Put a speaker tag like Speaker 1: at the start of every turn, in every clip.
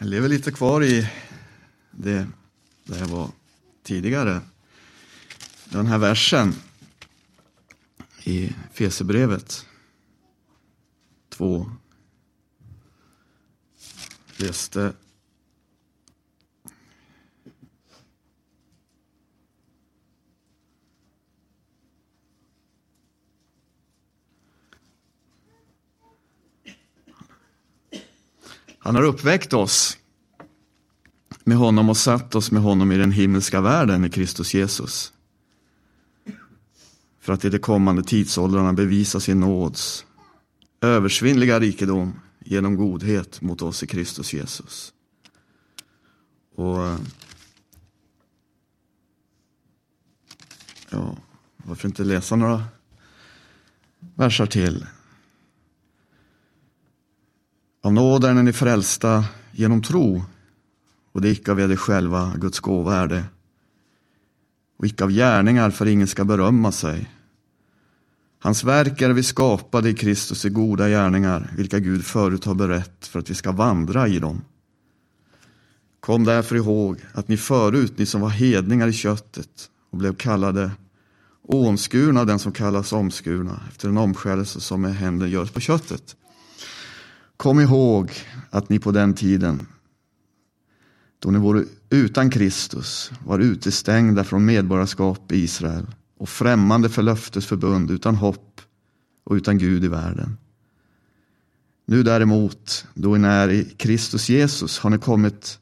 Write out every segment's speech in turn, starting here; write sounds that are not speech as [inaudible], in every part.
Speaker 1: Jag lever lite kvar i det där jag var tidigare. Den här versen i Fesebrevet 2 läste Han har uppväckt oss med honom och satt oss med honom i den himmelska världen i Kristus Jesus. För att i de kommande tidsåldrarna bevisa sin nåds översvinnliga rikedom genom godhet mot oss i Kristus Jesus. Och ja, varför inte läsa några versar till? Av nåd är ni frälsta genom tro och det icke av er själva, Guds gåva är det. Och icke av gärningar för ingen ska berömma sig. Hans verk är vi skapade i Kristus i goda gärningar, vilka Gud förut har berett för att vi ska vandra i dem. Kom därför ihåg att ni förut, ni som var hedningar i köttet och blev kallade omskurna av den som kallas omskurna efter en omskärelse som med händer görs på köttet. Kom ihåg att ni på den tiden då ni vore utan Kristus var utestängda från medborgarskap i Israel och främmande för löftesförbund utan hopp och utan Gud i världen. Nu däremot, då ni är i Kristus Jesus, har ni kommit,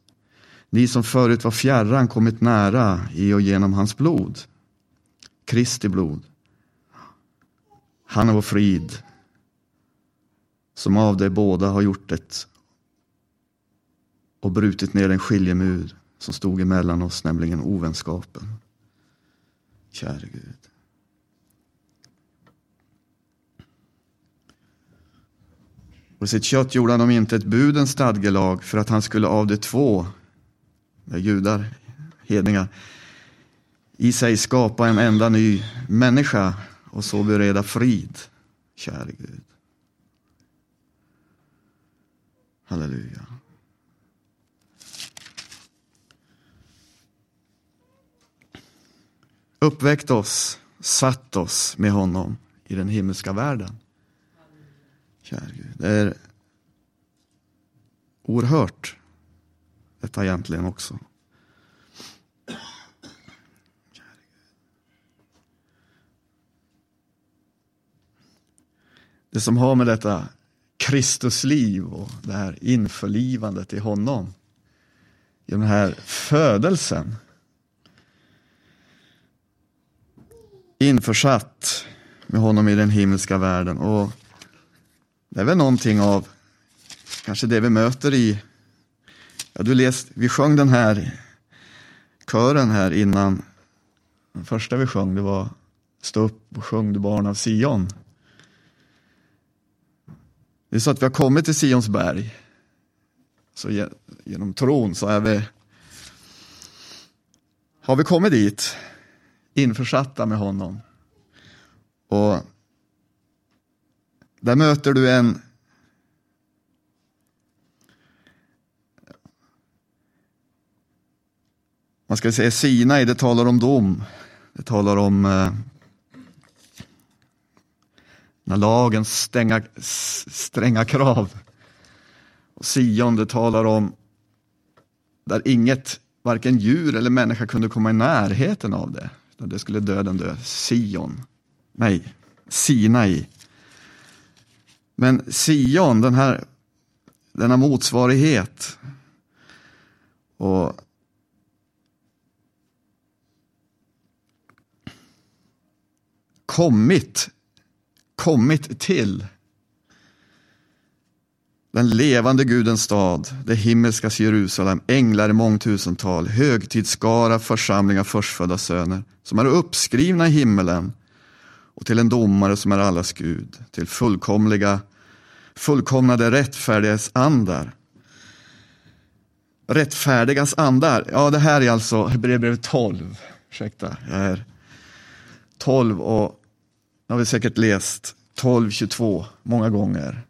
Speaker 1: ni som förut var fjärran, kommit nära i och genom hans blod. Kristi blod. Han är vår frid, som av dig båda har gjort det och brutit ner en skiljemur som stod emellan oss, nämligen ovänskapen. Käre Gud. Och sitt kött gjorde han om inte ett budens stadgelag för att han skulle av de två, med judar, hedningar, i sig skapa en enda ny människa och så bereda frid, käre Gud. Halleluja. Uppväckt oss, satt oss med honom i den himmelska världen. Kär Gud, det är oerhört detta egentligen också. Det som har med detta Kristusliv och det här införlivandet i honom. I den här födelsen. Införsatt med honom i den himmelska världen. Och Det är väl någonting av kanske det vi möter i, ja du läst, vi sjöng den här kören här innan. Den första vi sjöng det var Stå upp och sjung du barn av Sion. Det är så att vi har kommit till Sions berg. Så genom tron så är vi, har vi kommit dit, införsatta med honom. Och där möter du en man ska säga Sinai, det talar om dom. Det talar om eh, när lagens stänga, stränga krav. Och Sion, det talar om där inget, varken djur eller människa kunde komma i närheten av det. Det skulle döden dö. Sion. Nej, Sinai. Men Sion, den här, denna motsvarighet. Och kommit kommit till. Den levande Gudens stad, det himmelska Jerusalem, änglar i mångtusental, högtidsskara församling av förstfödda söner, som är uppskrivna i himmelen, och till en domare som är allas Gud, till fullkomliga, fullkomnade rättfärdigas andar. Rättfärdigas andar, ja det här är alltså Hebreerbrevet 12, ursäkta, jag är 12 och det har vi säkert läst 12.22 många gånger.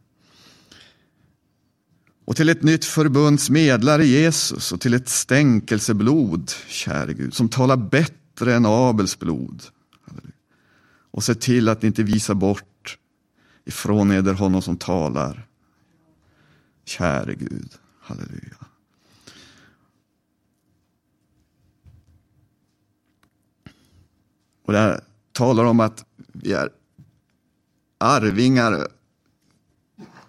Speaker 1: och till ett nytt förbunds medlare Jesus och till ett stänkelseblod, käre Gud, som talar bättre än Abels blod. Och se till att ni inte visar bort ifrån eder honom som talar. Käre Gud, halleluja. Och det här talar om att vi är arvingar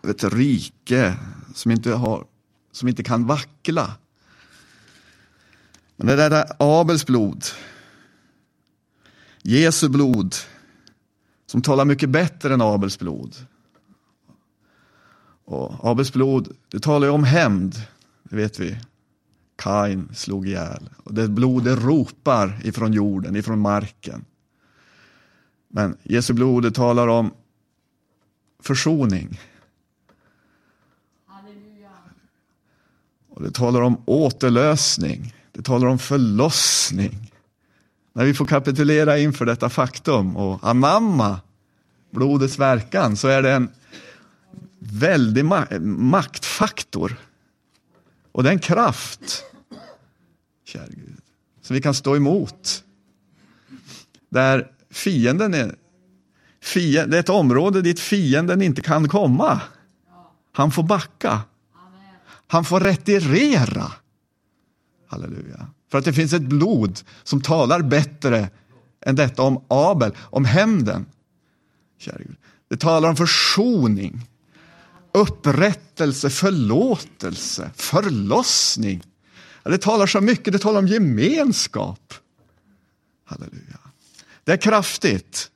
Speaker 1: av ett rike som inte, har, som inte kan vackla. Men det där är Abels blod, Jesu blod, som talar mycket bättre än Abels blod. Och Abels blod, det talar ju om hämnd, det vet vi. Kain slog ihjäl. Och det blodet ropar ifrån jorden, ifrån marken. Men Jesu blod det talar om försoning. Och det talar om återlösning. Det talar om förlossning. När vi får kapitulera inför detta faktum och anamma blodets verkan så är det en väldig maktfaktor. Och det är en kraft, kära Gud, som vi kan stå emot. Där fienden är, fienden, det är ett område dit fienden inte kan komma. Han får backa. Han får retirera. Halleluja. För att det finns ett blod som talar bättre än detta om Abel, om hämnden. Det talar om försoning, upprättelse, förlåtelse, förlossning. Det talar så mycket, det talar om gemenskap. Halleluja. Det är kraftigt.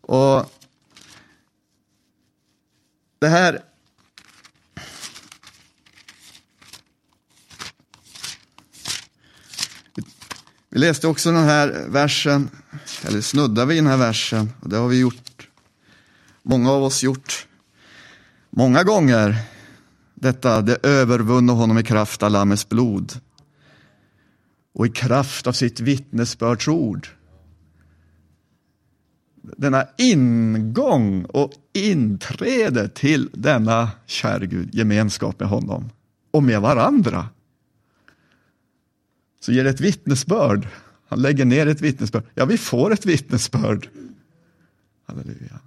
Speaker 1: Och det här Vi läste också den här versen, eller snuddar vid den här versen, och det har vi gjort, många av oss gjort många gånger. Detta, det övervunne honom i kraft av Lammets blod och i kraft av sitt vittnesbördsord. Denna ingång och inträde till denna, käre Gud, gemenskap med honom och med varandra så ger det ett vittnesbörd. Han lägger ner ett vittnesbörd. Ja, vi får ett vittnesbörd. Halleluja.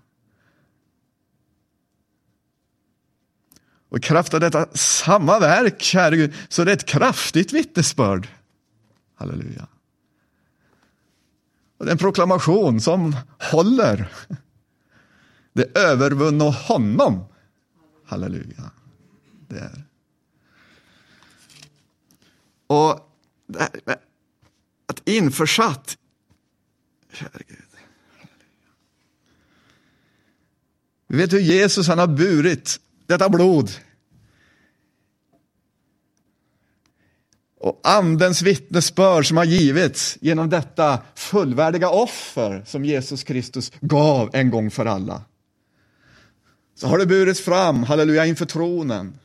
Speaker 1: Och i kraft av detta samma verk, käre Gud, så är det ett kraftigt vittnesbörd. Halleluja. Det är en proklamation som håller. Det övervunna honom. Halleluja. Det är. Och att införsatt. Gud. Vi vet hur Jesus han har burit detta blod. Och andens vittnesbörd som har givits genom detta fullvärdiga offer som Jesus Kristus gav en gång för alla. Så har det burits fram, halleluja, inför tronen.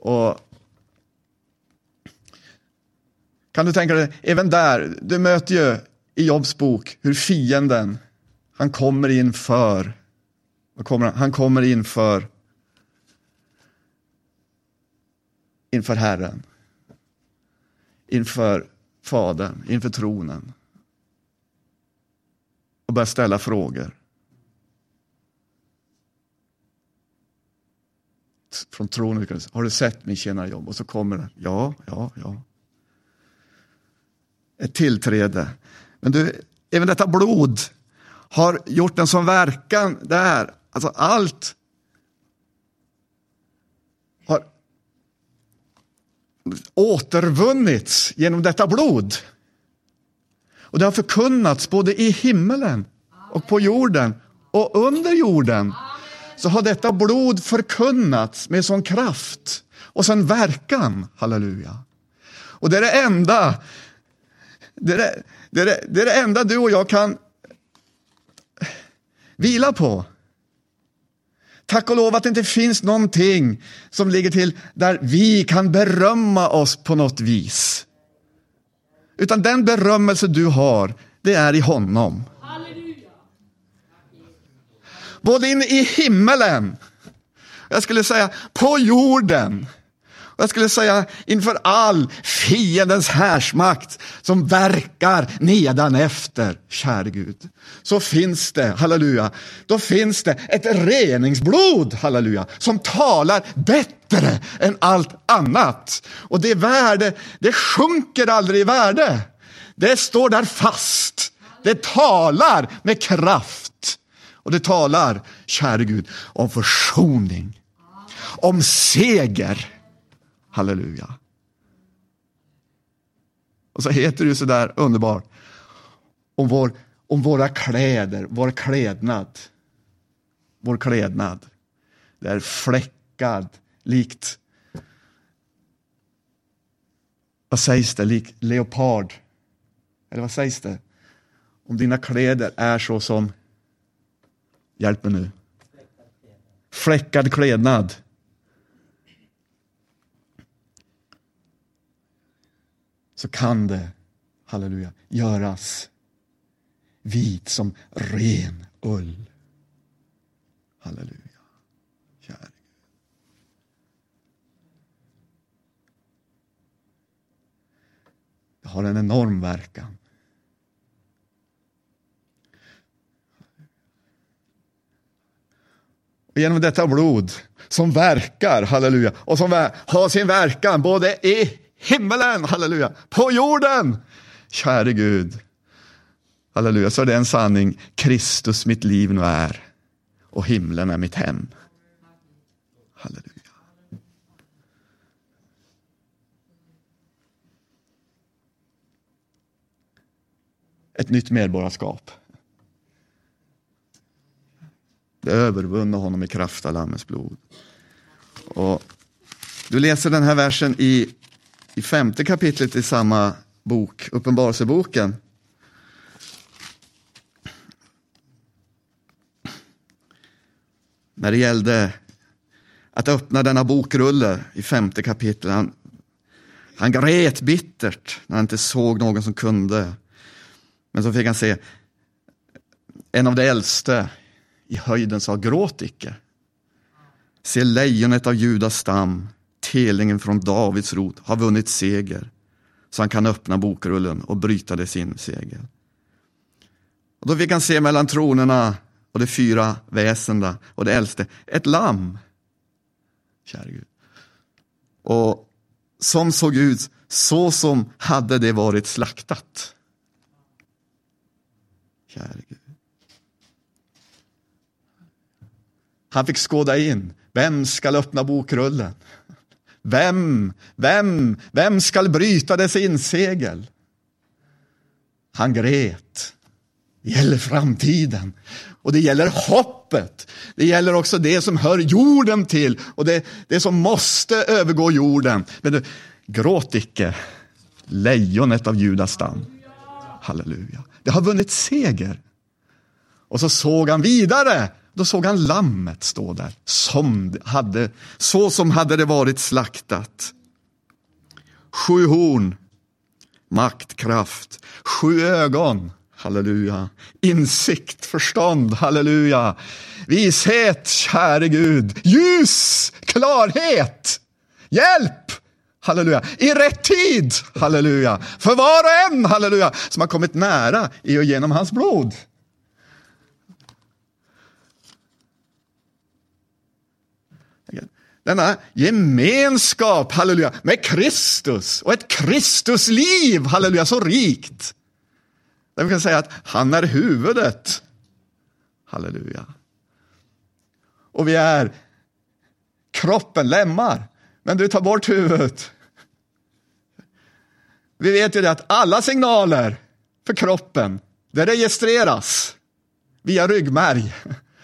Speaker 1: Och Kan du tänka dig, även där, du möter ju i Jobs bok hur fienden, han kommer inför, vad kommer han? han kommer inför, inför Herren. Inför Fadern, inför tronen. Och börja ställa frågor. Från tronen, har du sett min tjänare jobb? Och så kommer det, ja, ja, ja ett tillträde. Men du, även detta blod har gjort en sån verkan där. Alltså allt har återvunnits genom detta blod. Och det har förkunnats både i himmelen och på jorden och under jorden. Så har detta blod förkunnats med sån kraft och sån verkan. Halleluja. Och det är det enda det är det, det, är det, det är det enda du och jag kan vila på. Tack och lov att det inte finns någonting som ligger till där vi kan berömma oss på något vis. Utan den berömmelse du har, det är i honom. Halleluja. Både in i himmelen Jag skulle säga på jorden. Jag skulle säga inför all fiendens härsmakt som verkar nedanefter, käre Gud. Så finns det, halleluja, då finns det ett reningsblod, halleluja, som talar bättre än allt annat. Och det värde, det sjunker aldrig i värde. Det står där fast. Det talar med kraft. Och det talar, käre Gud, om försoning, om seger Halleluja. Och så heter det ju sådär underbart om, vår, om våra kläder, vår klädnad. Vår klädnad. Det är fläckad likt, vad sägs det, lik leopard. Eller vad sägs det? Om dina kläder är så som, hjälp mig nu, fläckad klädnad. Så kan det, halleluja, göras vit som ren ull. Halleluja. Käre Det har en enorm verkan. Och genom detta blod som verkar, halleluja, och som har sin verkan både i himmelen, halleluja, på jorden. Käre Gud, halleluja, så är det en sanning, Kristus mitt liv nu är och himlen är mitt hem. Halleluja. Ett nytt medborgarskap. Det övervunna honom i kraft av Lammets blod. Och du läser den här versen i i femte kapitlet i samma bok, Uppenbarelseboken. När det gällde att öppna denna bokrulle i femte kapitlet. Han, han grät bittert när han inte såg någon som kunde. Men så fick han se en av de äldste i höjden sa gråt icke. Se lejonet av Judas stam Helingen från Davids rot har vunnit seger så han kan öppna bokrullen och bryta dess sin seger. Och då fick han se mellan tronerna och de fyra väsenda och det äldste ett lamm. Kära Gud. Och som såg ut så som hade det varit slaktat. Kära Gud. Han fick skåda in, vem skall öppna bokrullen? Vem, vem, vem skall bryta dess insegel? Han grät. Det gäller framtiden och det gäller hoppet. Det gäller också det som hör jorden till och det, det som måste övergå jorden. Men du, gråt icke, lejonet av Judas stam. Halleluja. Det har vunnit seger. Och så såg han vidare då såg han lammet stå där, som hade, så som hade det varit slaktat. Sju horn, maktkraft, sju ögon, halleluja, insikt, förstånd, halleluja, vishet, käre Gud, ljus, klarhet, hjälp, halleluja, i rätt tid, halleluja, för var och en, halleluja, som har kommit nära i och genom hans blod. Denna gemenskap, halleluja, med Kristus och ett Kristusliv, halleluja, så rikt. Där vi kan säga att han är huvudet. Halleluja. Och vi är kroppen, lemmar. Men du tar bort huvudet. Vi vet ju det att alla signaler för kroppen, det registreras via ryggmärg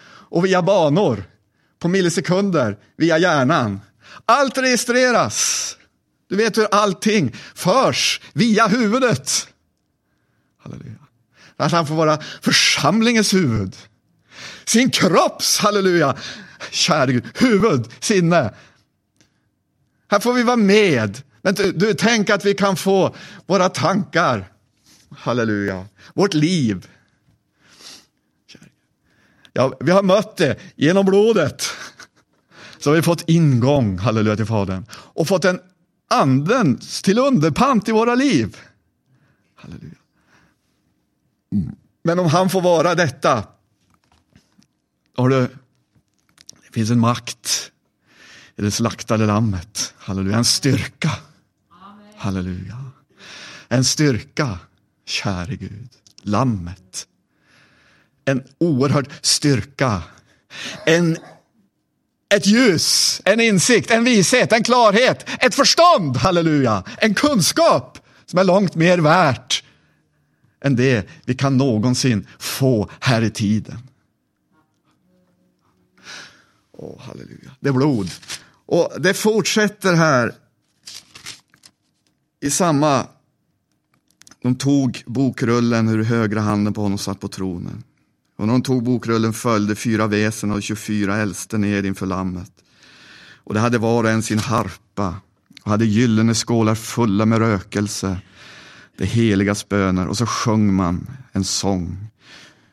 Speaker 1: och via banor på millisekunder via hjärnan. Allt registreras. Du vet hur allting förs via huvudet. Halleluja. Att han får vara församlingens huvud. Sin kropps, halleluja, käre Gud, huvud, sinne. Här får vi vara med. Men du, du, tänk att vi kan få våra tankar, halleluja, vårt liv, Ja, vi har mött det genom blodet. så har vi fått ingång, halleluja, till Fadern. Och fått en andens till underpant i våra liv. Halleluja. Men om han får vara detta, har du, det finns en makt i det slaktade lammet. Halleluja, en styrka. Halleluja. En styrka, käre Gud. Lammet. En oerhörd styrka. En, ett ljus, en insikt, en vishet, en klarhet, ett förstånd, halleluja. En kunskap som är långt mer värt än det vi kan någonsin få här i tiden. Åh, halleluja. Det är blod. Och det fortsätter här i samma... De tog bokrullen ur högra handen på honom och satt på tronen. Och när de tog bokrullen följde fyra väsen och 24 äldste ner inför lammet. Och det hade var och en sin harpa och hade gyllene skålar fulla med rökelse, det heligas böner. Och så sjöng man en sång.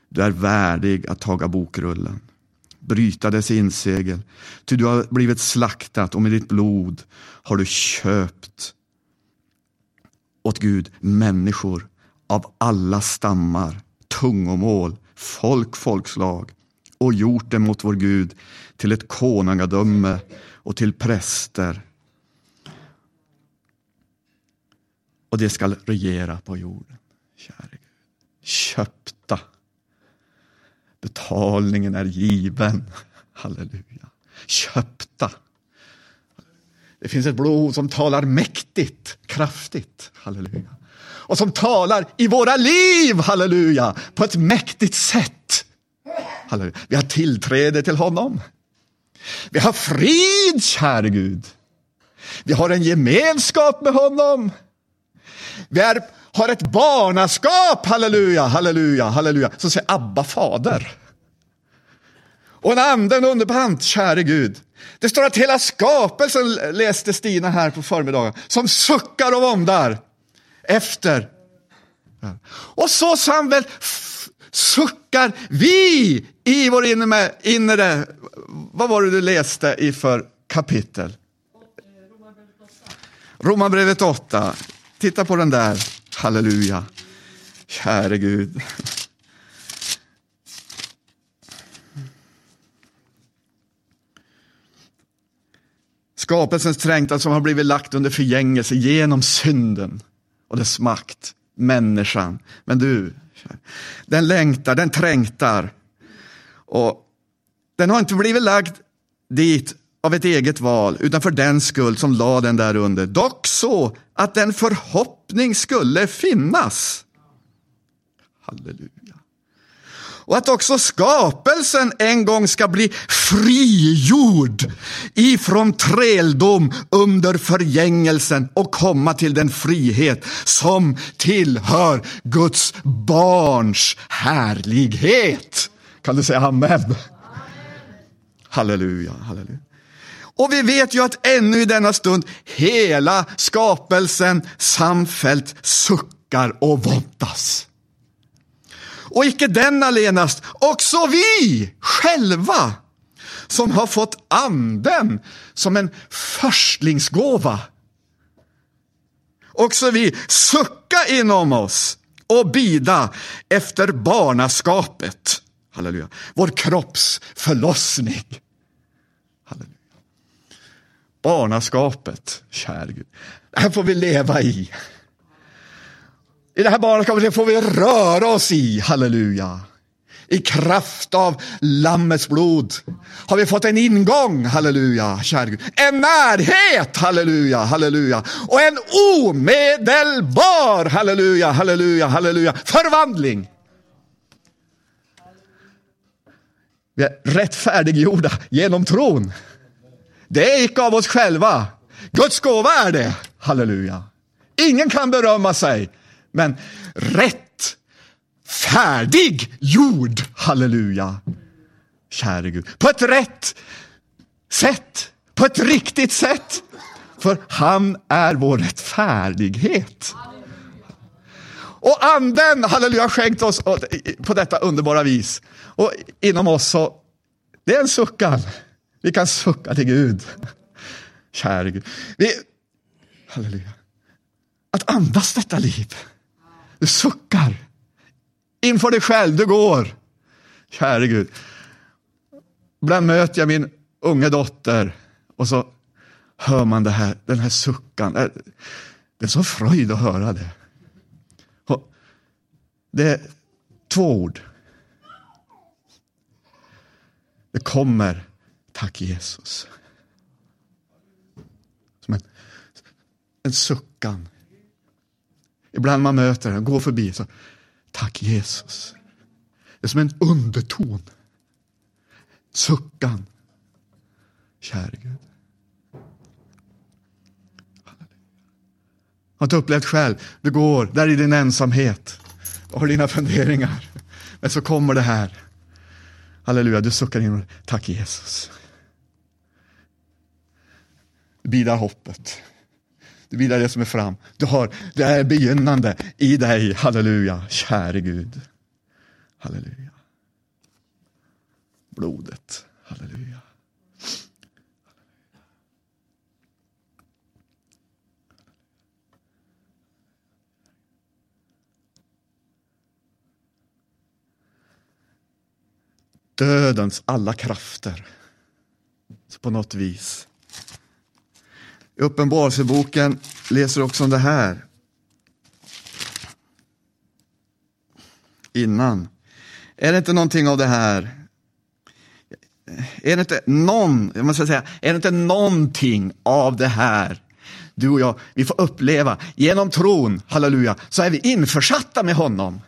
Speaker 1: Du är värdig att taga bokrullen bryta dess insegel. Ty du har blivit slaktat och med ditt blod har du köpt åt Gud människor av alla stammar, tungomål, folk, folkslag och gjort dem mot vår Gud till ett konungadöme och till präster. Och det skall regera på jorden. Käre Gud. Köpta Betalningen är given. Halleluja. Köpta. Det finns ett blod som talar mäktigt, kraftigt. Halleluja. Och som talar i våra liv, halleluja, på ett mäktigt sätt. Halleluja. Vi har tillträde till honom. Vi har frid, käre Gud. Vi har en gemenskap med honom. Vi är har ett barnaskap, halleluja, halleluja, halleluja, som säger Abba fader. Och en ande, en underpant, käre Gud. Det står att hela skapelsen, läste Stina här på förmiddagen, som suckar och våndar efter. Och så samväl suckar vi i vår inre, inre, vad var det du läste i för kapitel? Romarbrevet 8. Titta på den där. Halleluja. Käre Gud. Skapelsens trängtan som har blivit lagt under förgängelse genom synden och dess makt, människan. Men du, den längtar, den trängtar. Och den har inte blivit lagd dit av ett eget val, utan för den skull som la den där under. Dock så att en förhoppning skulle finnas. Halleluja. Och att också skapelsen en gång ska bli frigjord ifrån träldom under förgängelsen och komma till den frihet som tillhör Guds barns härlighet. Kan du säga amen? Halleluja, halleluja. Och vi vet ju att ännu i denna stund hela skapelsen samfällt suckar och våndas. Och icke den allenast, också vi själva som har fått anden som en förstlingsgåva. Också vi sucka inom oss och bida efter barnaskapet. Halleluja. Vår kropps förlossning. Halleluja. Barnaskapet, kär Gud. Det här får vi leva i. I det här barnaskapet får vi röra oss i, halleluja. I kraft av Lammets blod har vi fått en ingång, halleluja, kära Gud. En närhet, halleluja, halleluja. Och en omedelbar, halleluja, halleluja, halleluja, förvandling. Vi är rättfärdiggjorda genom tron. Det är icke av oss själva. Guds gåva är det. Halleluja. Ingen kan berömma sig, men rätt, färdig, jord, Halleluja. Käre Gud. På ett rätt sätt, på ett riktigt sätt. För han är vår rättfärdighet. Och anden, halleluja, skänkt oss på detta underbara vis. Och inom oss så, det är en suckan. Vi kan sucka till Gud. Käre Gud. Vi, halleluja. Att andas detta liv. Du suckar. Inför dig själv, du går. Käre Gud. Ibland möter jag min unga dotter och så hör man det här, den här suckan. Äh, det är så fröjd att höra det. Det är två ord. Det kommer, tack Jesus. Som en, en suckan. Ibland man möter den, går förbi, så tack Jesus. Det är som en underton. Suckan. Käre Gud. Har inte upplevt själv. Du går där i din ensamhet och har dina funderingar. Men så kommer det här. Halleluja, du suckar in tack Jesus. Du hoppet. Du vilar det som är fram. Du har, det är begynnande i dig. Halleluja, käre Gud. Halleluja. Blodet. Halleluja. dödens alla krafter. Så på något vis. I Uppenbarelseboken läser också om det här. Innan. Är det inte någonting av det här? Är det inte någon, jag måste säga, är det inte någonting av det här du och jag, vi får uppleva genom tron, halleluja, så är vi införsatta med honom.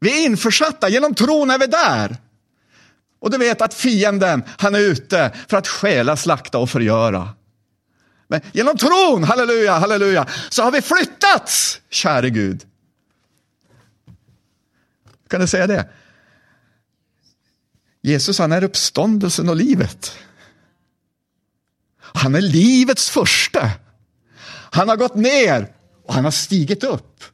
Speaker 1: Vi är införsatta, genom tron är vi där. Och du vet att fienden, han är ute för att stjäla, slakta och förgöra. Men genom tron, halleluja, halleluja, så har vi flyttats, käre Gud. Kan du säga det? Jesus han är uppståndelsen och livet. Han är livets första. Han har gått ner och han har stigit upp.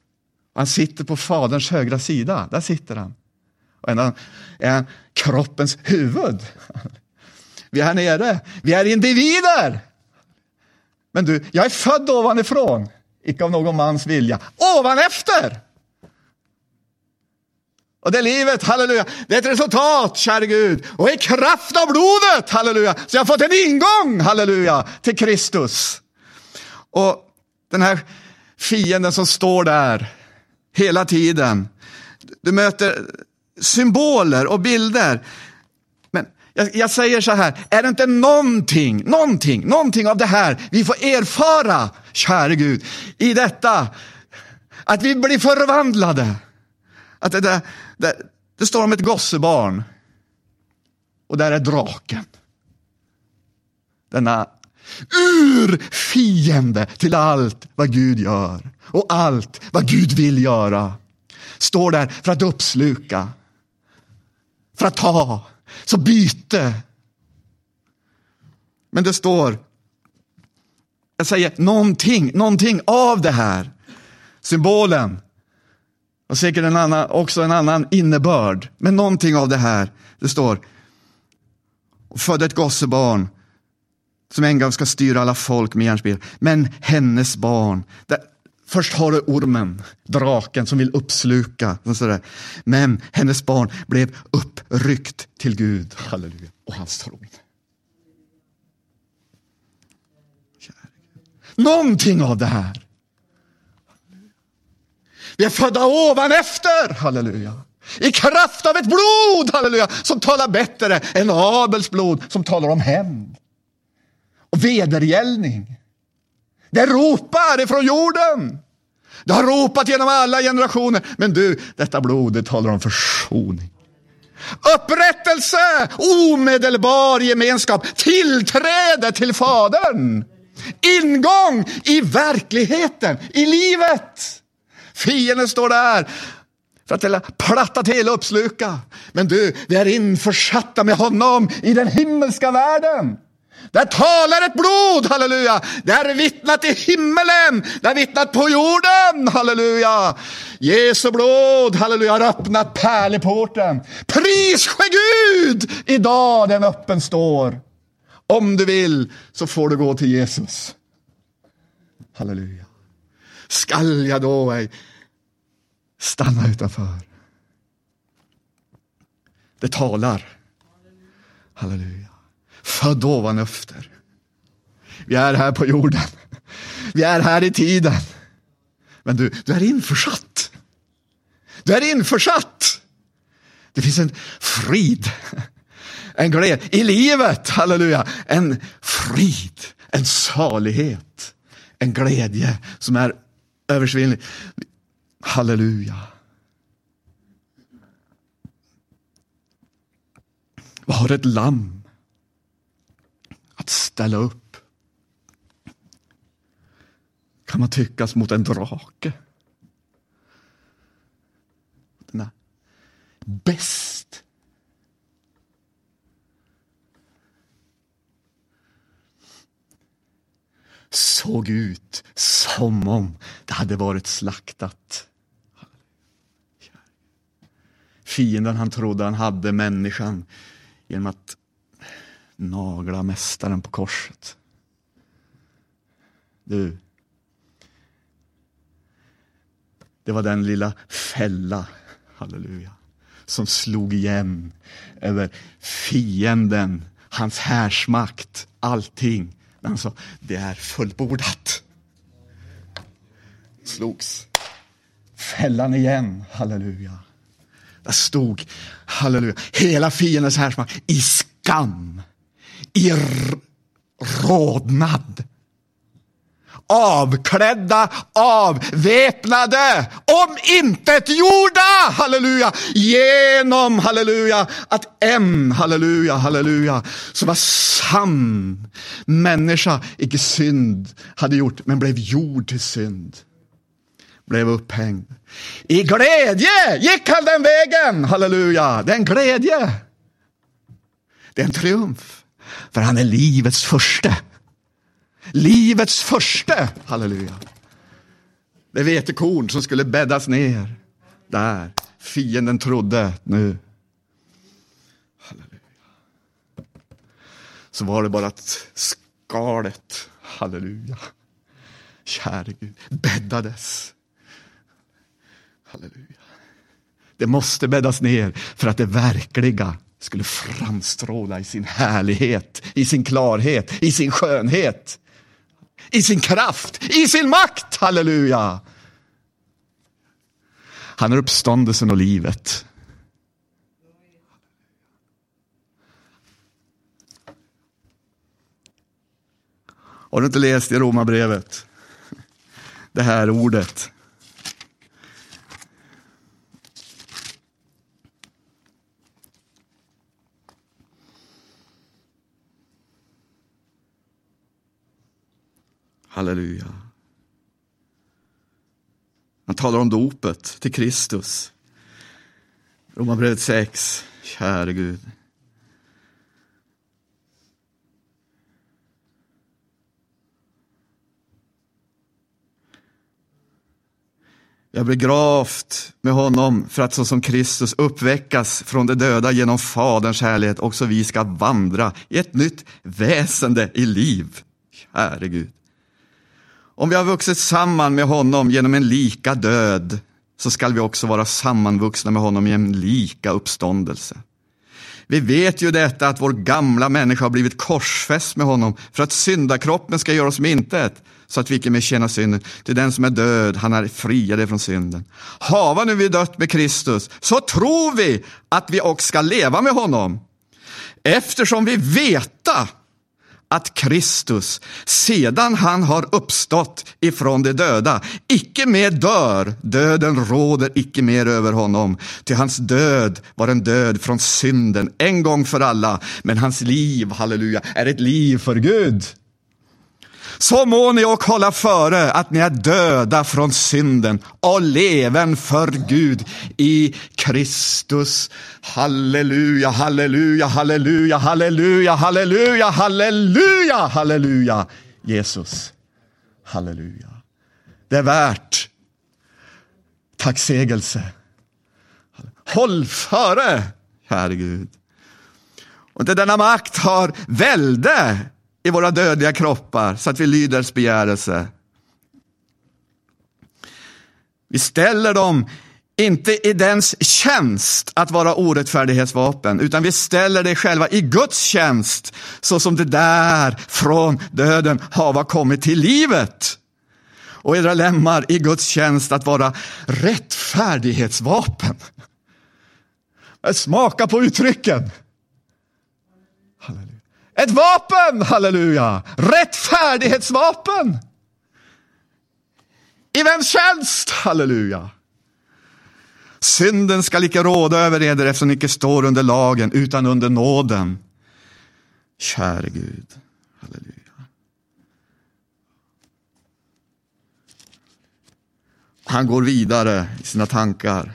Speaker 1: Han sitter på Faderns högra sida, där sitter han. Och är han, är han kroppens huvud. Vi är här nere, vi är individer. Men du, jag är född ovanifrån, icke av någon mans vilja. Ovanefter! Och det livet, halleluja, det är ett resultat, käre Gud. Och i kraft av blodet, halleluja, så jag har fått en ingång, halleluja, till Kristus. Och den här fienden som står där hela tiden. Du möter symboler och bilder. Jag, jag, säger så här, är det inte någonting, någonting, någonting av det här vi får erfara, käre Gud, i detta, att vi blir förvandlade. Att det, där, det, det står om ett gossebarn och där är draken. Denna urfiende till allt vad Gud gör och allt vad Gud vill göra. Står där för att uppsluka för att ta, så byte. Men det står, jag säger någonting, någonting av det här. Symbolen. Och säkert en annan, också en annan innebörd. Men någonting av det här. Det står, och födde ett gossebarn som en gång ska styra alla folk med järnspel. Men hennes barn, Först har du ormen, draken som vill uppsluka. Och sådär. Men hennes barn blev uppryckt till Gud, halleluja, och hans tron. Någonting av det här. Vi är födda ovan efter, halleluja. I kraft av ett blod, halleluja, som talar bättre än Abels blod som talar om hämnd och vedergällning. Det ropar ifrån jorden. Det har ropat genom alla generationer. Men du, detta blod, det talar om försoning. Upprättelse, omedelbar gemenskap, tillträde till Fadern. Ingång i verkligheten, i livet. Fienden står där för att platta till och uppsluka. Men du, vi är införsatta med honom i den himmelska världen. Där talar ett blod, halleluja. Det är vittnat i himmelen, det är vittnat på jorden, halleluja. Jesu blod, halleluja, har öppnat pärleporten. Pris ske Gud, idag den öppen står. Om du vill så får du gå till Jesus. Halleluja. Skall jag då ej stanna utanför? Det talar. Halleluja. Född ovan efter. Vi är här på jorden. Vi är här i tiden. Men du, du är införsatt. Du är införsatt. Det finns en frid, en glädje i livet, halleluja. En frid, en salighet, en glädje som är översvinnlig. Halleluja. Vad har ett lamm ställa upp? Kan man tyckas mot en drake? Denna bäst. Såg ut som om det hade varit slaktat. Fienden han trodde han hade människan genom att nagla mästaren på korset. Du, det var den lilla fälla, halleluja, som slog igen över fienden, hans härsmakt, allting. När han sa, det är fullbordat. Slogs fällan igen, halleluja. Där stod, halleluja, hela fiendens härsmakt i skam, i rodnad. Avklädda, avväpnade, om intet gjorda, halleluja, genom, halleluja, att en, halleluja, halleluja, som var sann människa, icke synd hade gjort, men blev gjord till synd blev upphängd. I glädje gick han den vägen, halleluja. Det är en glädje. Det är en triumf, för han är livets första. Livets första, halleluja. Det vetekorn som skulle bäddas ner där fienden trodde nu. Halleluja. Så var det bara att skalet, halleluja, käre Gud, bäddades Halleluja. Det måste bäddas ner för att det verkliga skulle framstråla i sin härlighet, i sin klarhet, i sin skönhet, i sin kraft, i sin makt. Halleluja! Han är uppståndelsen och livet. Har du inte läst i Romarbrevet? Det här ordet. Halleluja. Han talar om dopet till Kristus. Romarbrevet 6. Käre Gud. Jag blev gravt med honom för att såsom Kristus uppväckas från de döda genom Faderns härlighet också vi ska vandra i ett nytt väsende i liv. Käre Gud. Om vi har vuxit samman med honom genom en lika död så skall vi också vara sammanvuxna med honom i en lika uppståndelse. Vi vet ju detta att vår gamla människa har blivit korsfäst med honom för att syndakroppen ska göra oss med intet, så att vi icke mer tjänar synden. Till den som är död, han är friade från synden. Hava nu vi dött med Kristus, så tror vi att vi också ska leva med honom. Eftersom vi veta att Kristus, sedan han har uppstått ifrån de döda, icke mer dör, döden råder icke mer över honom. Till hans död var en död från synden, en gång för alla, men hans liv, halleluja, är ett liv för Gud så må ni och hålla före att ni är döda från synden och leven för Gud i Kristus. Halleluja, halleluja, halleluja, halleluja, halleluja, halleluja, halleluja. Jesus, halleluja. Det är värt tacksägelse. Håll före, käre Gud. Och inte denna makt har välde i våra dödliga kroppar så att vi lyder dess begärelse. Vi ställer dem inte i dens tjänst att vara orättfärdighetsvapen, utan vi ställer det själva i Guds tjänst, så som det där från döden hava kommit till livet. Och edra lemmar i Guds tjänst att vara rättfärdighetsvapen. Smaka på uttrycken. Ett vapen, halleluja! Rättfärdighetsvapen! I vems tjänst, halleluja? Synden skall icke råda över eder eftersom ni icke står under lagen utan under nåden. Käre Gud, halleluja. Han går vidare i sina tankar.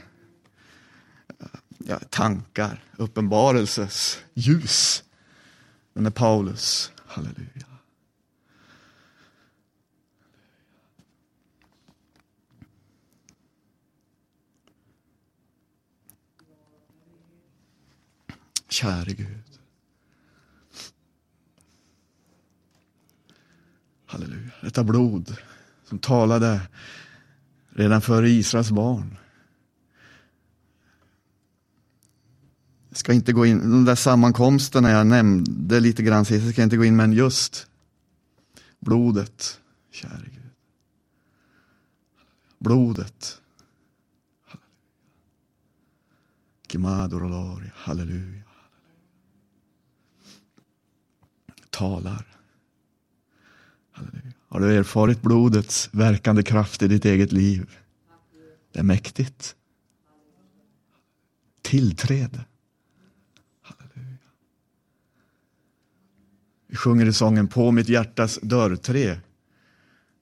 Speaker 1: Ja, tankar, uppenbarelses ljus. Den är Paulus. Halleluja. Käre Gud. Halleluja. Detta blod som talade redan före Israels barn. Ska inte gå in, de där sammankomsterna jag nämnde lite grann sist, ska inte gå in, men just blodet, käre Gud. Blodet. Halleluja. Halleluja. Talar. Halleluja. Har du erfarit blodets verkande kraft i ditt eget liv? Det är mäktigt. Tillträde. Vi sjunger i sången På mitt hjärtas dörrtre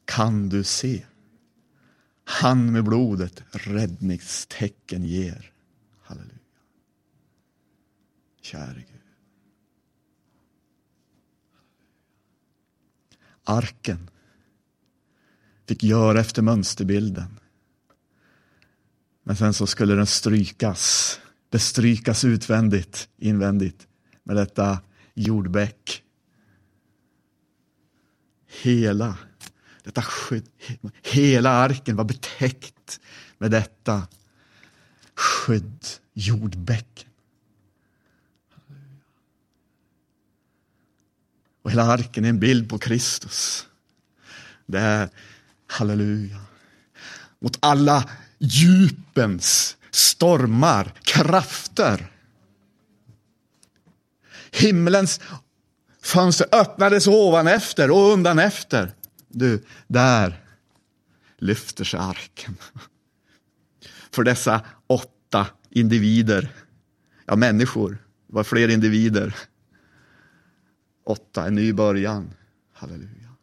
Speaker 1: kan du se. Han med blodet räddningstecken ger. Halleluja. Käre Gud. Arken fick göra efter mönsterbilden. Men sen så skulle den strykas, bestrykas utvändigt, invändigt med detta jordbäck hela detta skydd, hela arken var betäckt med detta skydd, jordbäcken. Och hela arken är en bild på Kristus. Det är, halleluja, mot alla djupens stormar, krafter. Himlens Fönster öppnades ovan efter och undan efter. Du, där lyfter sig arken. För dessa åtta individer, ja människor, det var fler individer. Åtta, en ny början. Halleluja.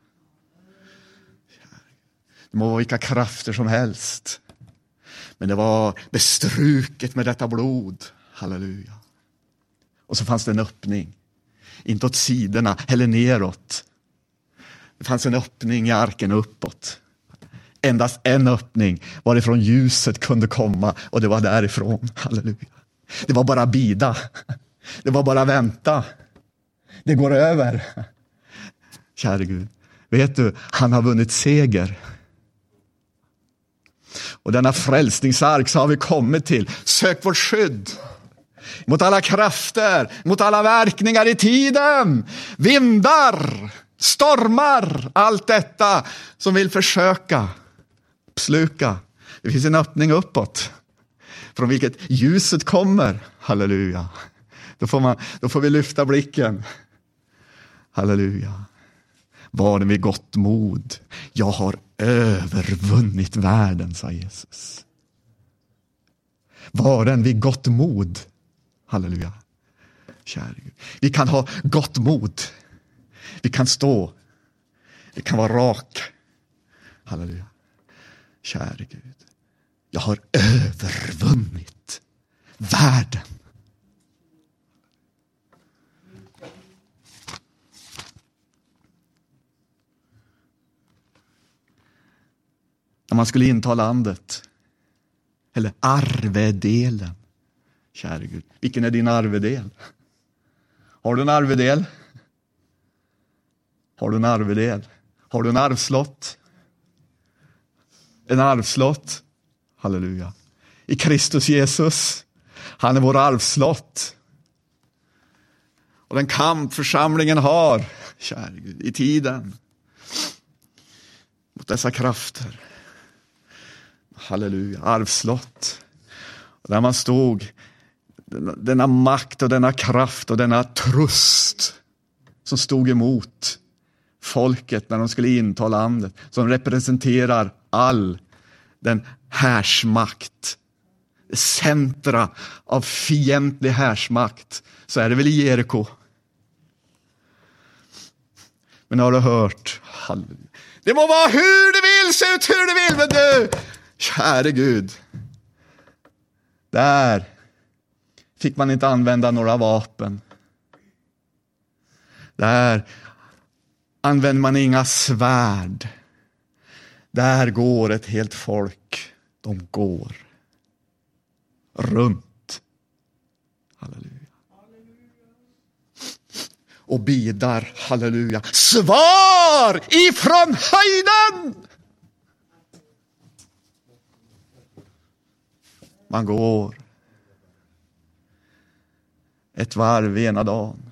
Speaker 1: Det må vara vilka krafter som helst. Men det var bestruket med detta blod. Halleluja. Och så fanns det en öppning inte åt sidorna eller neråt. Det fanns en öppning i arken uppåt. Endast en öppning varifrån ljuset kunde komma och det var därifrån. Halleluja. Det var bara bida. Det var bara vänta. Det går över. Käre Gud, vet du, han har vunnit seger. Och denna frälsningsark så har vi kommit till. Sök vårt skydd mot alla krafter, mot alla verkningar i tiden, vindar, stormar, allt detta som vill försöka sluka. Det finns en öppning uppåt från vilket ljuset kommer. Halleluja. Då får, man, då får vi lyfta blicken. Halleluja. Var den vid gott mod. Jag har övervunnit världen, sa Jesus. Var den vid gott mod. Halleluja. Käre Gud. Vi kan ha gott mod. Vi kan stå Vi kan vara raka. Halleluja. Käre Gud, jag har övervunnit världen. När man skulle inta landet, eller arvedelen. Käre Gud, vilken är din arvedel? Har du en arvedel? Har du en arvedel? Har du en arvslott? En arvslott? Halleluja. I Kristus Jesus. Han är vår arvslott. Och den kamp församlingen har, käre Gud, i tiden mot dessa krafter. Halleluja, arvslott. Och där man stod, denna makt och denna kraft och denna tröst som stod emot folket när de skulle inta landet, som representerar all den härsmakt, centra av fientlig härsmakt, så är det väl i Jeriko. Men har du hört? Det må vara hur det vill, se ut hur det vill, men du, käre Gud. Där fick man inte använda några vapen. Där använder man inga svärd. Där går ett helt folk. De går runt. Halleluja. Och bidar, halleluja, svar ifrån höjden! Man går ett varv ena dagen.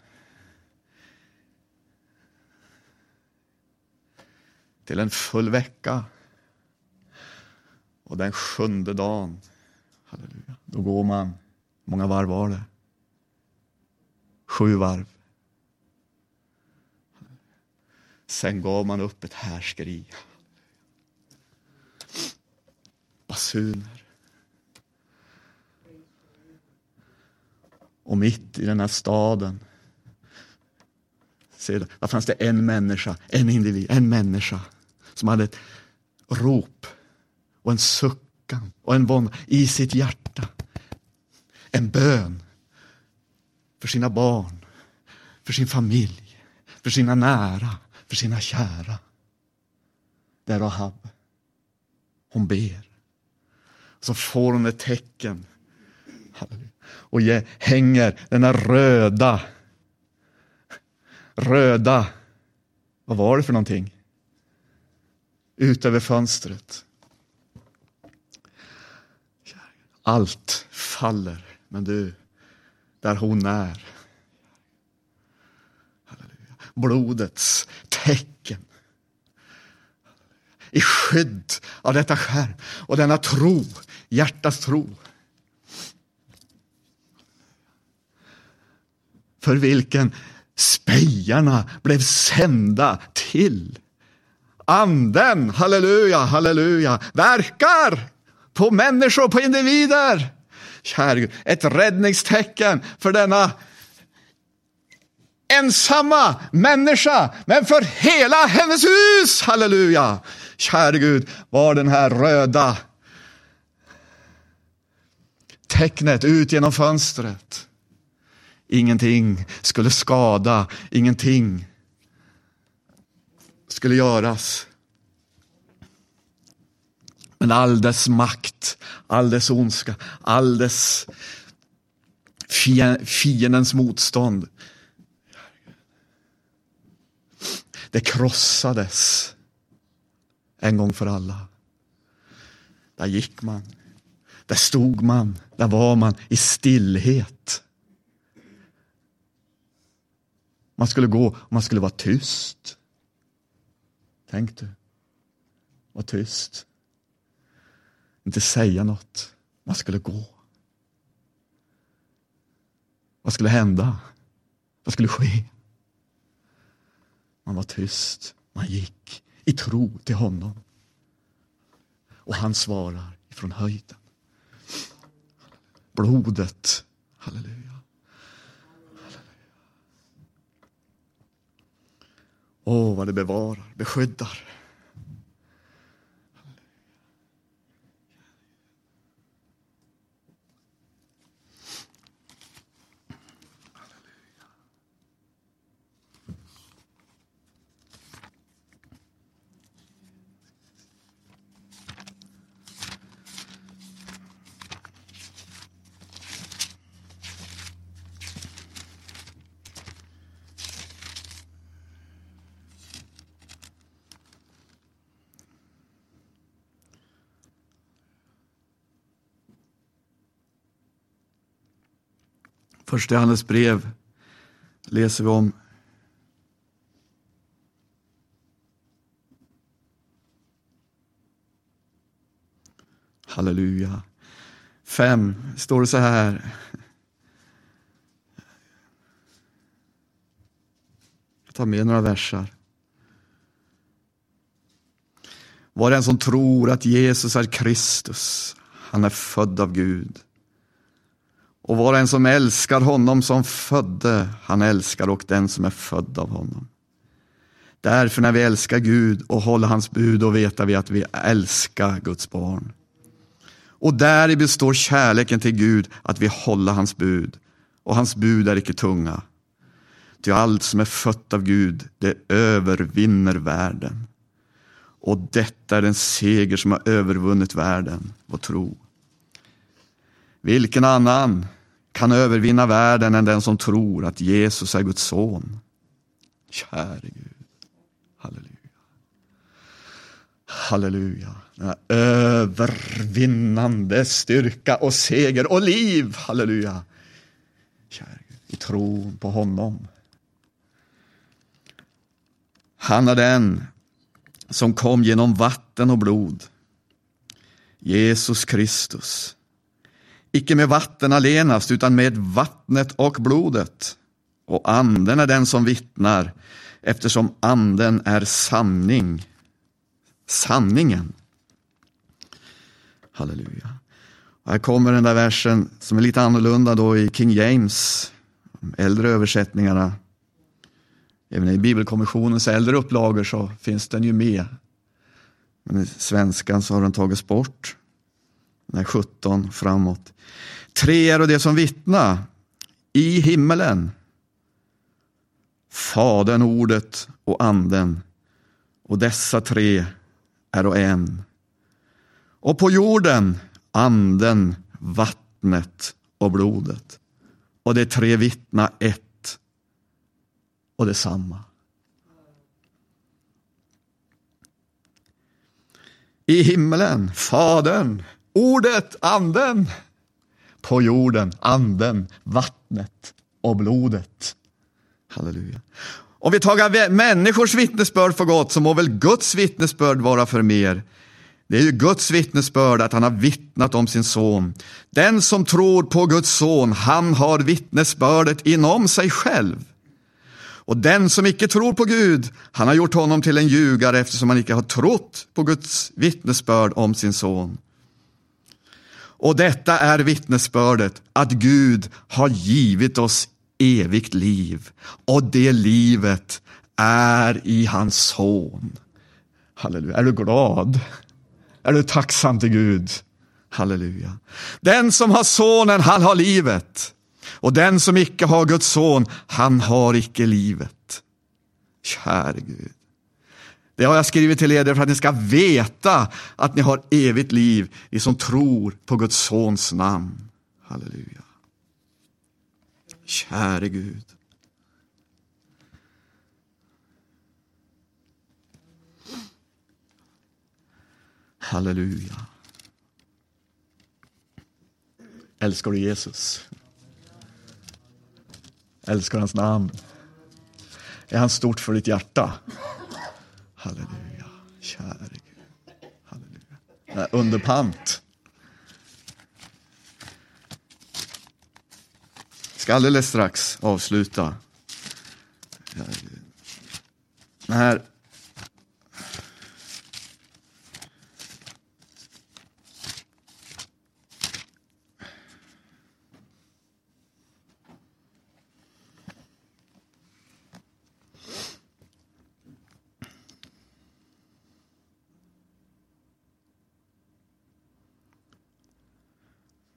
Speaker 1: Till en full vecka. Och den sjunde dagen, halleluja, då går man, hur många varv var det? Sju varv. Sen gav man upp ett härskri. Basuner. Och mitt i den här staden se, där fanns det en människa, en individ, en människa som hade ett rop och en suckan och en vånda i sitt hjärta. En bön för sina barn, för sin familj, för sina nära, för sina kära. Det är Rahab. Hon ber. Så får hon ett tecken. Och hänger den röda, röda, vad var det för någonting? Ut över fönstret. Allt faller, men du, där hon är. Blodets tecken. I skydd av detta skärm och denna tro, hjärtats tro. För vilken spejarna blev sända till. Anden, halleluja, halleluja, verkar på människor, på individer. Kära Gud, ett räddningstecken för denna ensamma människa, men för hela hennes hus. Halleluja! Käre Gud, var den här röda tecknet ut genom fönstret. Ingenting skulle skada, ingenting skulle göras. Men all dess makt, all dess ondska, all dess fiendens motstånd. Det krossades en gång för alla. Där gick man, där stod man, där var man i stillhet. Man skulle gå och man skulle vara tyst. Tänk du, var tyst. Inte säga något. Man skulle gå. Vad skulle hända? Vad skulle ske? Man var tyst. Man gick i tro till honom. Och han svarar ifrån höjden. Blodet, halleluja. Åh, Åh, vad det bevarar, beskyddar. Första Johannes brev läser vi om Halleluja. Fem står det så här. Jag tar med några versar. Var den som tror att Jesus är Kristus, han är född av Gud. Och var en som älskar honom som födde, han älskar och den som är född av honom. Därför när vi älskar Gud och håller hans bud, då vetar vi att vi älskar Guds barn. Och däri består kärleken till Gud, att vi håller hans bud. Och hans bud är icke tunga. Ty allt som är fött av Gud, det övervinner världen. Och detta är den seger som har övervunnit världen, vår tro. Vilken annan kan övervinna världen än den som tror att Jesus är Guds son? Käre Gud. Halleluja. Halleluja. Denna övervinnande styrka och seger och liv. Halleluja. Käre Gud. I tron på honom. Han är den som kom genom vatten och blod. Jesus Kristus icke med vatten allenast, utan med vattnet och blodet. Och anden är den som vittnar, eftersom anden är sanning. Sanningen. Halleluja. Och här kommer den där versen som är lite annorlunda då i King James, de äldre översättningarna. Även i Bibelkommissionens äldre upplagor så finns den ju med. Men i svenskan så har den tagits bort. Nej, 17 framåt. Tre är det som vittna i himmelen. Fadern, ordet och anden. Och dessa tre är och en. Och på jorden anden, vattnet och blodet. Och det tre vittna ett och detsamma. I himmelen, Fadern, Ordet, anden. På jorden, anden, vattnet och blodet. Halleluja. Om vi tar människors vittnesbörd för gott så må väl Guds vittnesbörd vara för mer. Det är ju Guds vittnesbörd att han har vittnat om sin son. Den som tror på Guds son, han har vittnesbördet inom sig själv. Och den som icke tror på Gud, han har gjort honom till en ljugare eftersom han icke har trott på Guds vittnesbörd om sin son. Och detta är vittnesbördet att Gud har givit oss evigt liv och det livet är i hans son. Halleluja. Är du glad? Är du tacksam till Gud? Halleluja. Den som har sonen, han har livet. Och den som icke har Guds son, han har icke livet. Käre Gud. Det har jag skrivit till er för att ni ska veta att ni har evigt liv, ni som tror på Guds sons namn. Halleluja. Käre Gud. Halleluja. Älskar du Jesus? Älskar hans namn? Är han stort för ditt hjärta? Halleluja, käre Gud. Halleluja. pant. Jag Ska alldeles strax avsluta. Den här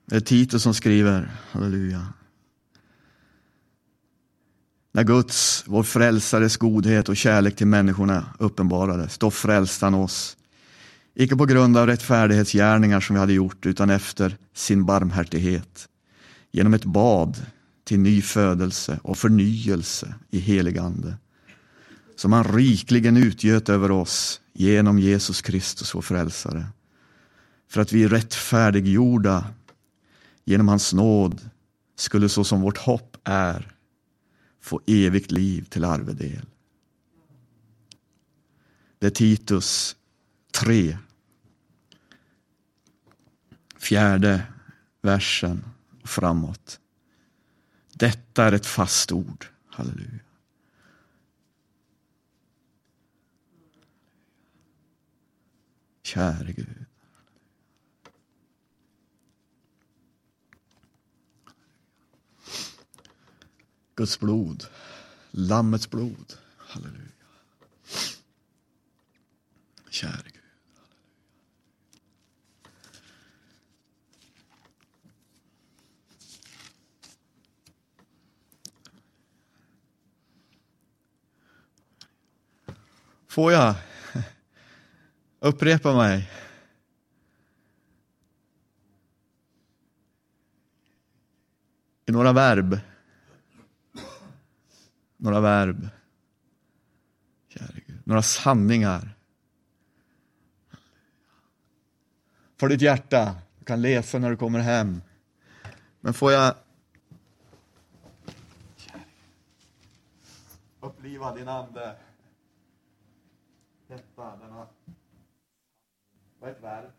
Speaker 1: Det är Titus som skriver, halleluja. När Guds, vår frälsares godhet och kärlek till människorna uppenbarades, då frälste han oss. Icke på grund av rättfärdighetsgärningar som vi hade gjort, utan efter sin barmhärtighet. Genom ett bad till ny födelse och förnyelse i helig ande. Som han rikligen utgöt över oss genom Jesus Kristus, vår frälsare. För att vi är rättfärdiggjorda genom hans nåd skulle så som vårt hopp är få evigt liv till arvedel. Det är Titus 3. Fjärde versen framåt. Detta är ett fast ord. Halleluja. Käre Gud. Guds blod, Lammets blod. Halleluja. Käre Gud. Får jag upprepa mig? I några verb. Några verb. Käre Gud. Några sanningar. För ditt hjärta. Du kan läsa när du kommer hem. Men får jag uppliva din ande? Detta, denna... Vad är ett verb?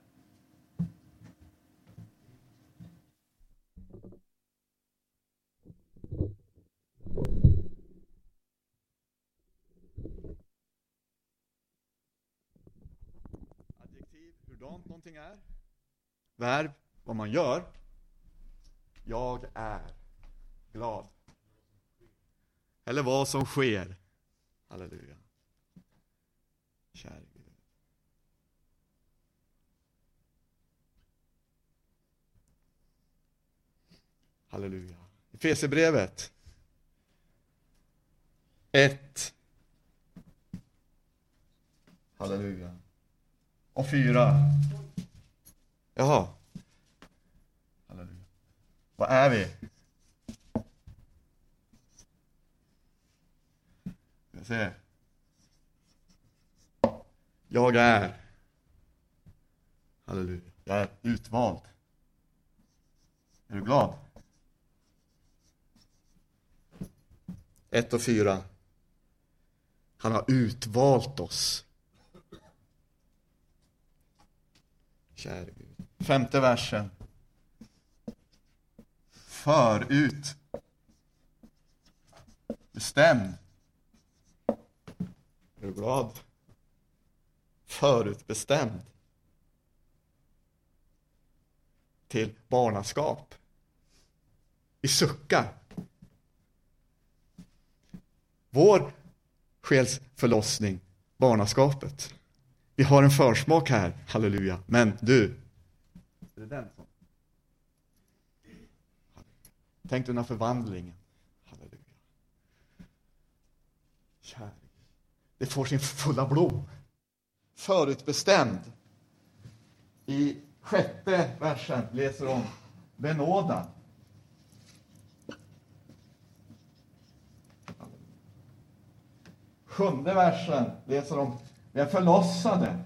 Speaker 1: Någonting är. Verb, vad man gör. Jag är glad. Eller vad som sker. Halleluja. Käre Gud. Halleluja. Efesierbrevet. 1. Halleluja. Och 4. Jaha. Halleluja. Vad är vi? Jag ser. Jag är. Halleluja. Jag är utvald. Är du glad? 1 och 4. Han har utvalt oss. Käre Gud. Femte versen. Förut. Bestämd. Är du glad? Förutbestämd. Till barnaskap. Vi suckar. Vår själs förlossning, barnaskapet. Vi har en försmak här, halleluja. Men du, är det den som? Tänk dig den här förvandlingen. Halleluja. Käre Det får sin fulla blom. Förutbestämd. I sjätte versen läser om benådan. Sjunde versen läser om vi är förlossade.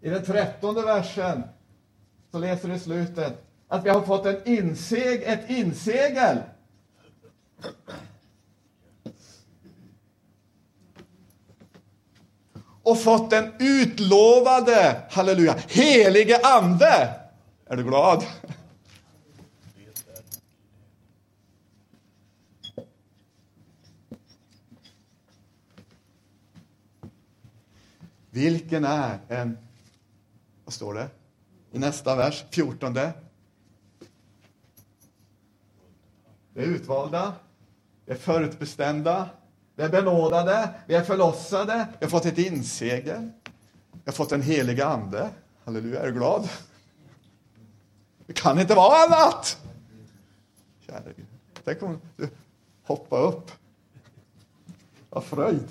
Speaker 1: I den trettonde versen så läser du i slutet att vi har fått en inseg, ett insegel. Och fått den utlovade, halleluja, helige ande. Är du glad? Vilken är en, vad står det? I nästa vers, fjortonde. Det är utvalda, det är förutbestämda, vi är benådade, vi är förlossade, vi har fått ett insegel. Vi har fått en helig ande. Halleluja, är du glad? Det kan inte vara annat! Kära Gud. Tänk om du hoppar upp. Vad fröjd.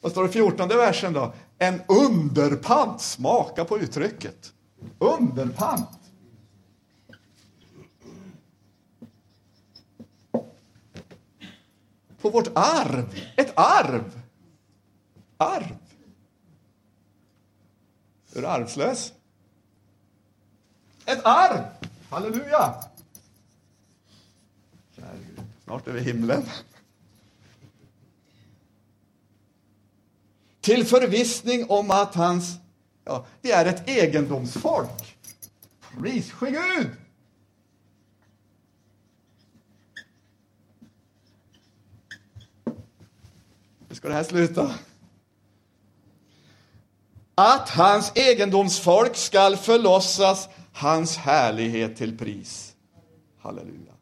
Speaker 1: Vad står det i fjortonde versen då? En underpant. Smaka på uttrycket. Underpant. På vårt arv. Ett arv. Arv. Är du arvslös? Ett arv! Halleluja! Snart är vi i himlen. Till förvissning om att hans, ja, vi är ett egendomsfolk. Pris ske Gud! Ska det här sluta? Att hans egendomsfolk skall förlossas hans härlighet till pris. Halleluja.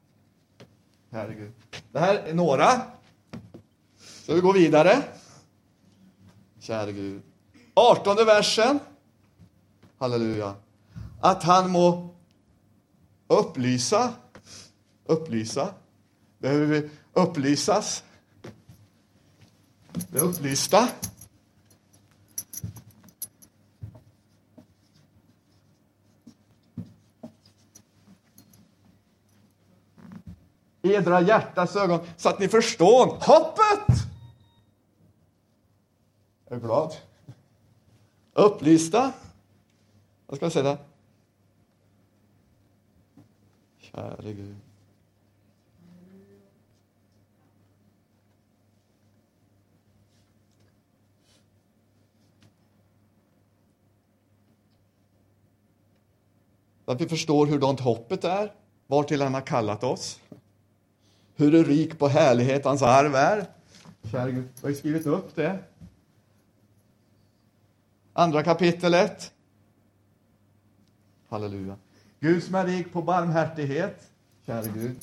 Speaker 1: Herregud. Det här är några. Så vi går vidare. Käre Gud. Artonde versen. Halleluja. Att han må upplysa. Upplysa. Behöver vi upplysas? Det upplysta. edra hjärtas ögon så att ni förstår hoppet. Är glad? Upplysta. Vad ska jag säga? Käre Gud. Att vi förstår hurdant hoppet är, vartill han har kallat oss hur rik på härlighet hans arv är. Kära Gud, jag har ju skrivit upp det. Andra kapitlet. Halleluja. Gud som är rik på barmhärtighet. Kära Gud.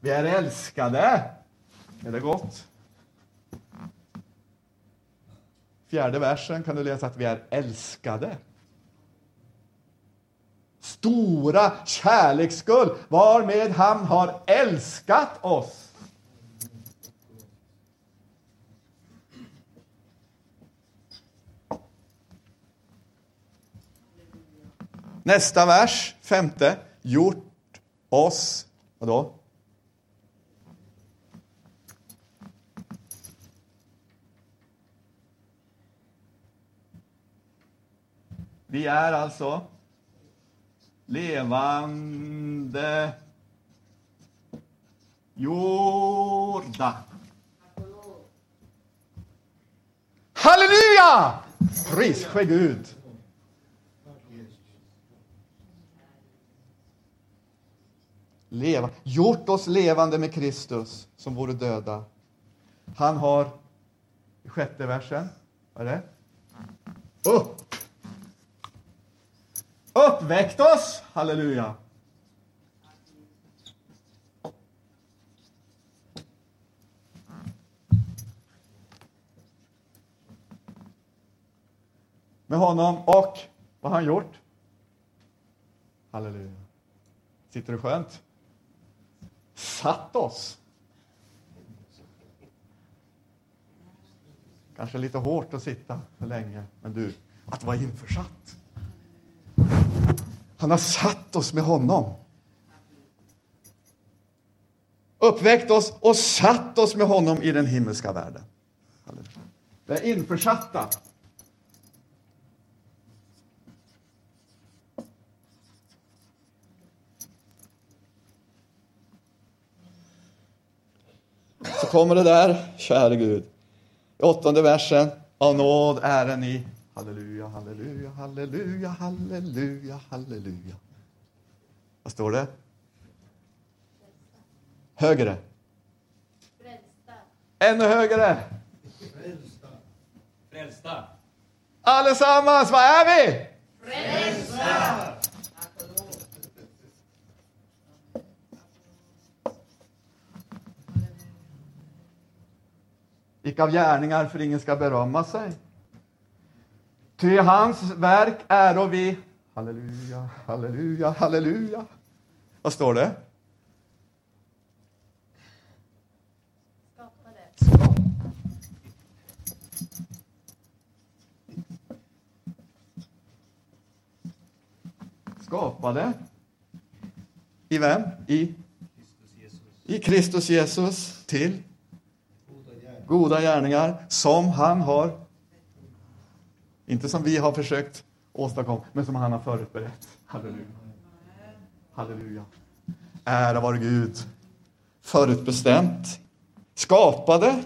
Speaker 1: Vi är älskade. Är det gott? Fjärde versen kan du läsa att vi är älskade stora kärleksskull varmed han har älskat oss. Nästa vers, femte. Gjort oss, vadå? Vi är alltså levande jorda. Halleluja! Pris ske Gud. Leva. Gjort oss levande med Kristus som vore döda. Han har, i sjätte versen, vad är det? Upp uppväckt oss. Halleluja. Med honom och vad har han gjort? Halleluja. Sitter du skönt? Satt oss. Kanske lite hårt att sitta för länge, men du, att vara införsatt. Han har satt oss med honom. Uppväckt oss och satt oss med honom i den himmelska världen. Vi är införsatta. Så kommer det där, käre Gud. I åttonde versen. Av nåd är ni Halleluja, halleluja, halleluja, halleluja, halleluja. Vad står det? Högre. Frälsta. Ännu högre. Frälsta. Frälsta. Allesammans, vad är vi? Frälsta. Icke av gärningar, för ingen ska berömma sig. Ty hans verk är vi. Halleluja, halleluja, halleluja. Vad står det?
Speaker 2: Skapade.
Speaker 1: Skapade. I vem? I? I Kristus Jesus till goda gärningar som han har, inte som vi har försökt åstadkomma, men som han har förutberett. Halleluja. Halleluja. Ära vare Gud. Förutbestämt. Skapade.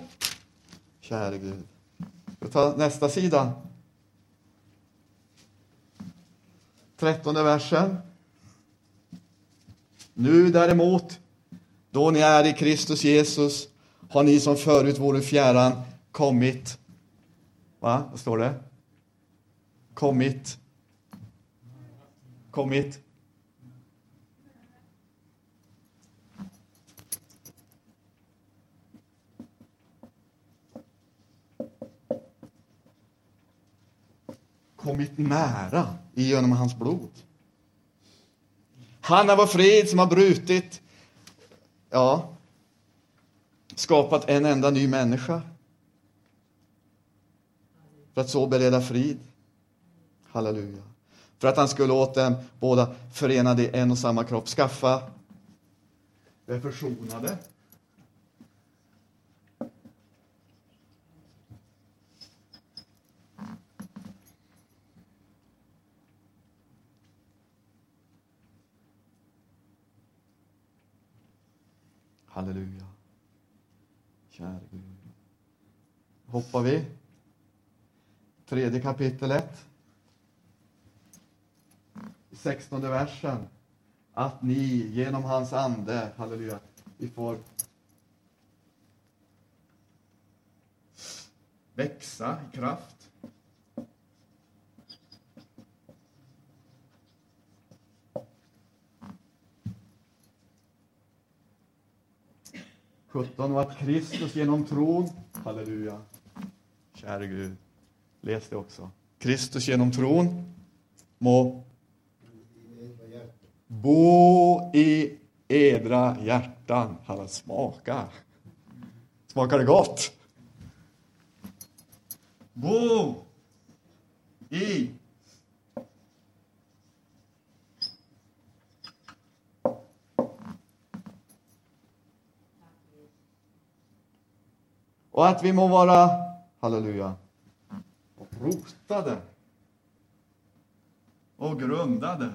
Speaker 1: Käre Gud. Vi tar nästa sida. Trettonde versen. Nu däremot, då ni är i Kristus Jesus, har ni som förut vore fjärran kommit. Va? Vad står det? Kommit. Kommit. Kommit nära genom hans blod. Han är vår frid som har brutit, ja, skapat en enda ny människa. För att så bereda frid. Halleluja. För att han skulle åt dem båda förenade i en och samma kropp skaffa det försonade. Halleluja. Käre Gud. Hoppar vi. Tredje kapitlet. 16 versen. Att ni genom hans ande, halleluja, vi får växa i kraft. Sjutton och att Kristus genom tron, halleluja, käre Gud, läs det också. Kristus genom tron må bo i edra hjärtan. Hallå, smaka. Smakar det gott? Bo i Och att vi må vara, halleluja, rotade och grundade.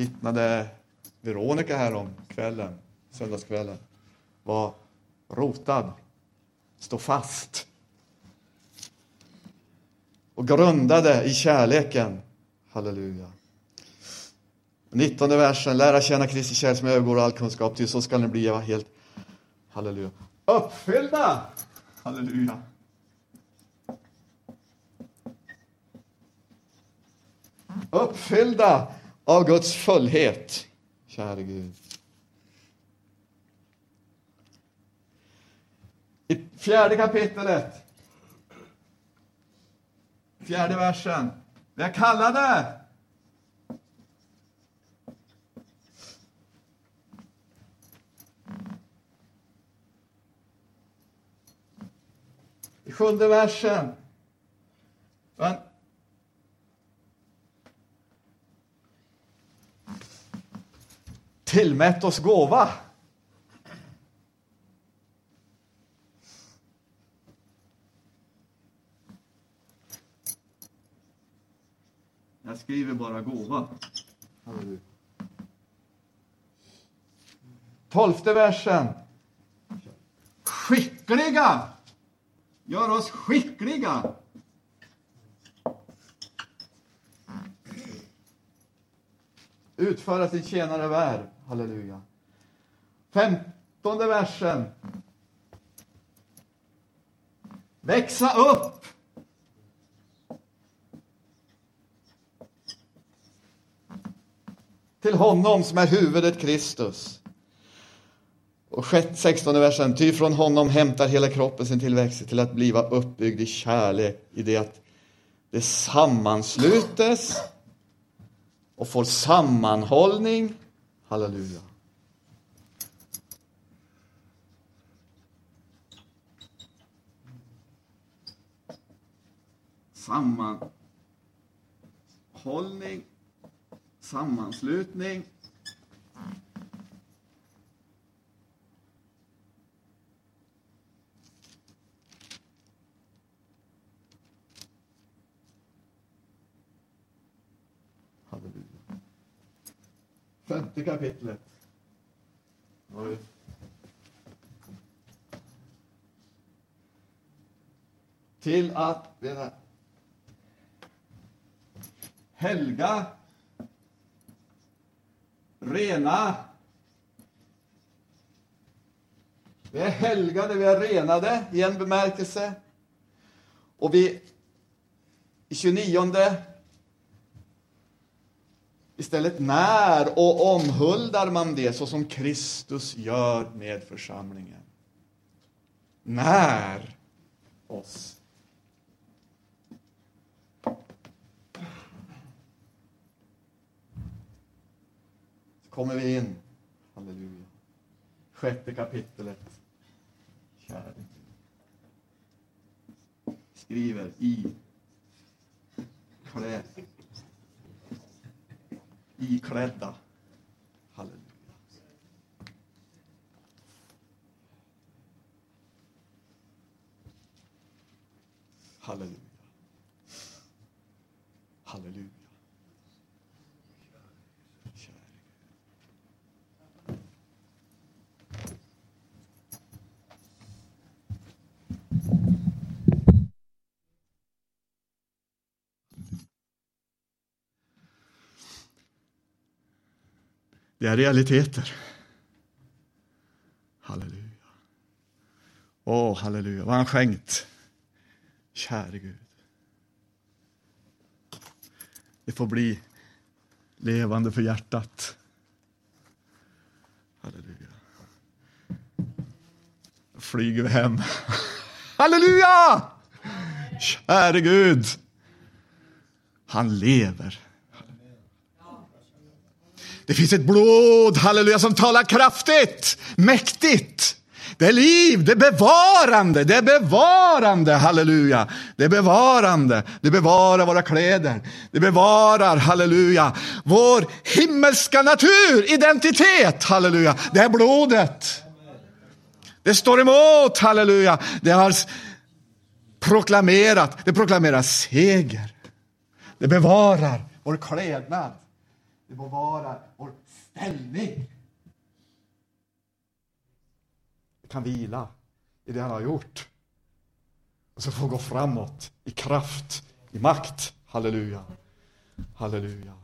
Speaker 1: Vittnade Veronica här om kvällen, söndagskvällen. Var rotad, stå fast. Och grundade i kärleken. Halleluja. 19 versen, lära känna Kristi kärlek som övergår all kunskap, till så skall ni bli helt, halleluja, uppfyllda! Halleluja. Uppfyllda av Guds fullhet, käre Gud. I fjärde kapitlet, fjärde versen, vi är kallade I sjunde versen. Tillmätt oss gåva. Jag skriver bara gåva. Tolfte versen. Skickliga Gör oss skickliga. Utföra sin tjänare värv. Halleluja. Femtonde versen. Växa upp. Till honom som är huvudet Kristus Och 16 versen, ty från honom hämtar hela kroppen sin tillväxt till att bliva uppbyggd i kärlek i det att det sammanslutes och får sammanhållning. Halleluja. Sammanhållning, sammanslutning Femte kapitlet. Oj. Till att veta, helga, rena. Vi är helgade, vi är renade i en bemärkelse. Och vi i 29 Istället när och omhuldar man det så som Kristus gör med församlingen. När oss. Så kommer vi in, halleluja, sjätte kapitlet. kärlek. Skriver i kläd iklädda. Halleluja. Halleluja. Halleluja. Det är realiteter. Halleluja. Åh, halleluja. Vad han skänkt. Käre Gud. Det får bli levande för hjärtat. Halleluja. Då flyger vi hem. [laughs] Halleluja! Käre Gud. Han lever. Det finns ett blod, halleluja, som talar kraftigt, mäktigt. Det är liv, det är bevarande, det är bevarande, halleluja. Det är bevarande, det bevarar våra kläder. Det bevarar, halleluja, vår himmelska natur, identitet, halleluja. Det är blodet. Det står emot, halleluja. Det har proklamerat, det proklamerar seger. Det bevarar vår klädnad. Det bevarar vår ställning. Vi kan vila i det han har gjort. Och så får vi gå framåt i kraft, i makt. Halleluja. Halleluja.